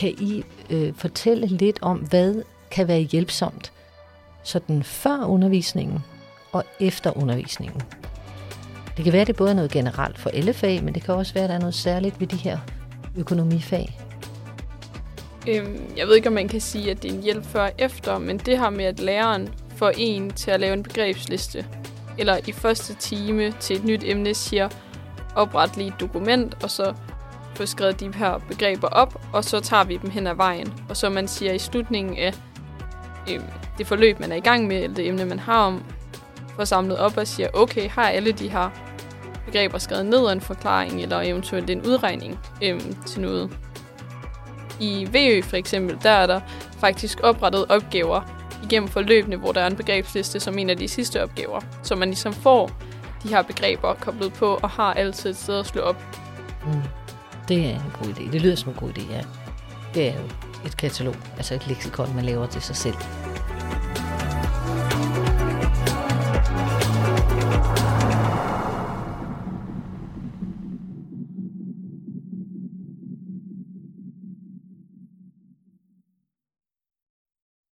kan I øh, fortælle lidt om, hvad kan være hjælpsomt sådan før undervisningen og efter undervisningen? Det kan være, det både er noget generelt for alle fag, men det kan også være, at der er noget særligt ved de her økonomifag. Øhm, jeg ved ikke, om man kan sige, at det er en hjælp før og efter, men det her med, at læreren får en til at lave en begrebsliste, eller i første time til et nyt emne siger, opret lige et dokument, og så få skrevet de her begreber op, og så tager vi dem hen ad vejen. Og så man siger i slutningen af øh, det forløb, man er i gang med, eller det emne, man har om, får samlet op og siger, okay, har alle de her begreber skrevet ned og en forklaring, eller eventuelt en udregning øh, til noget. I VØ for eksempel, der er der faktisk oprettet opgaver igennem forløbene, hvor der er en begrebsliste som en af de sidste opgaver, så man ligesom får de her begreber koblet på og har altid et sted at slå op. Mm. Det er en god idé. Det lyder som en god idé, ja. Det er jo et katalog, altså et leksikon, man laver til sig selv.